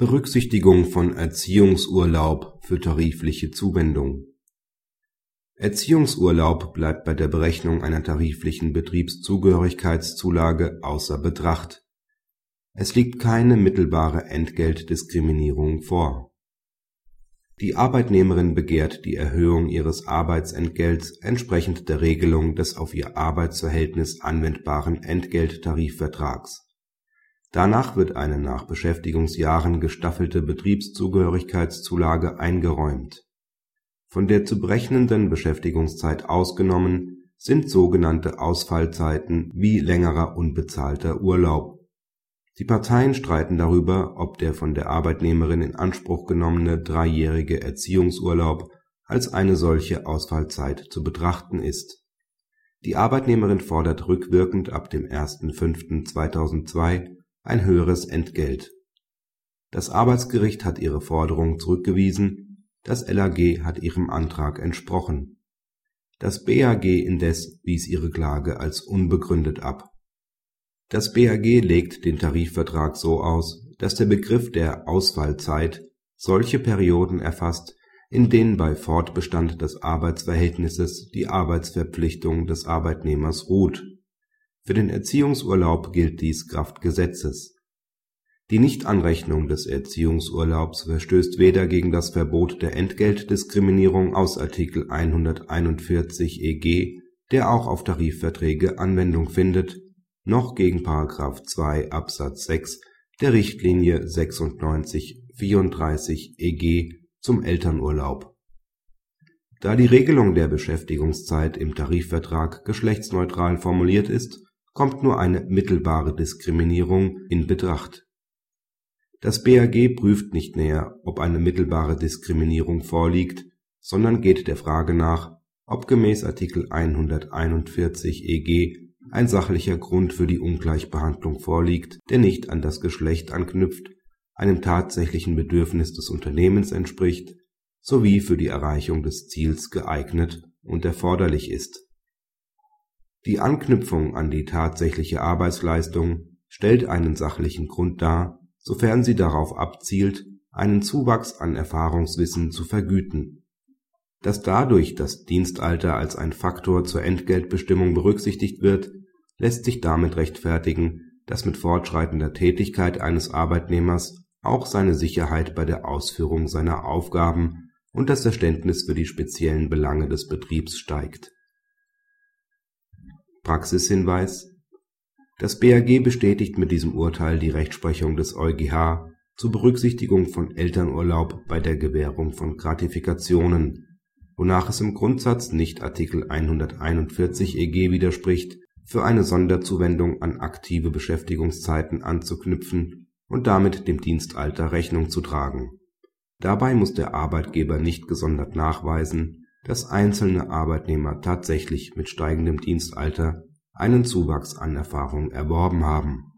Berücksichtigung von Erziehungsurlaub für tarifliche Zuwendung Erziehungsurlaub bleibt bei der Berechnung einer tariflichen Betriebszugehörigkeitszulage außer Betracht. Es liegt keine mittelbare Entgeltdiskriminierung vor. Die Arbeitnehmerin begehrt die Erhöhung ihres Arbeitsentgelts entsprechend der Regelung des auf ihr Arbeitsverhältnis anwendbaren Entgelttarifvertrags Danach wird eine nach Beschäftigungsjahren gestaffelte Betriebszugehörigkeitszulage eingeräumt. Von der zu berechnenden Beschäftigungszeit ausgenommen sind sogenannte Ausfallzeiten wie längerer unbezahlter Urlaub. Die Parteien streiten darüber, ob der von der Arbeitnehmerin in Anspruch genommene dreijährige Erziehungsurlaub als eine solche Ausfallzeit zu betrachten ist. Die Arbeitnehmerin fordert rückwirkend ab dem 1.5.2002 ein höheres Entgelt. Das Arbeitsgericht hat ihre Forderung zurückgewiesen, das LAG hat ihrem Antrag entsprochen. Das BAG indes wies ihre Klage als unbegründet ab. Das BAG legt den Tarifvertrag so aus, dass der Begriff der Ausfallzeit solche Perioden erfasst, in denen bei Fortbestand des Arbeitsverhältnisses die Arbeitsverpflichtung des Arbeitnehmers ruht für den Erziehungsurlaub gilt dies Kraft Gesetzes. Die Nichtanrechnung des Erziehungsurlaubs verstößt weder gegen das Verbot der Entgeltdiskriminierung aus Artikel 141 EG, der auch auf Tarifverträge Anwendung findet, noch gegen § 2 Absatz 6 der Richtlinie 96/34 EG zum Elternurlaub. Da die Regelung der Beschäftigungszeit im Tarifvertrag geschlechtsneutral formuliert ist kommt nur eine mittelbare Diskriminierung in Betracht. Das BAG prüft nicht näher, ob eine mittelbare Diskriminierung vorliegt, sondern geht der Frage nach, ob gemäß Artikel 141 EG ein sachlicher Grund für die Ungleichbehandlung vorliegt, der nicht an das Geschlecht anknüpft, einem tatsächlichen Bedürfnis des Unternehmens entspricht sowie für die Erreichung des Ziels geeignet und erforderlich ist die Anknüpfung an die tatsächliche Arbeitsleistung stellt einen sachlichen Grund dar, sofern sie darauf abzielt, einen Zuwachs an Erfahrungswissen zu vergüten. Dass dadurch das Dienstalter als ein Faktor zur Entgeltbestimmung berücksichtigt wird, lässt sich damit rechtfertigen, dass mit fortschreitender Tätigkeit eines Arbeitnehmers auch seine Sicherheit bei der Ausführung seiner Aufgaben und das Verständnis für die speziellen Belange des Betriebs steigt Praxishinweis Das BAG bestätigt mit diesem Urteil die Rechtsprechung des EuGH zur Berücksichtigung von Elternurlaub bei der Gewährung von Gratifikationen, wonach es im Grundsatz nicht Artikel 141 EG widerspricht, für eine Sonderzuwendung an aktive Beschäftigungszeiten anzuknüpfen und damit dem Dienstalter Rechnung zu tragen. Dabei muss der Arbeitgeber nicht gesondert nachweisen dass einzelne Arbeitnehmer tatsächlich mit steigendem Dienstalter einen Zuwachs an Erfahrung erworben haben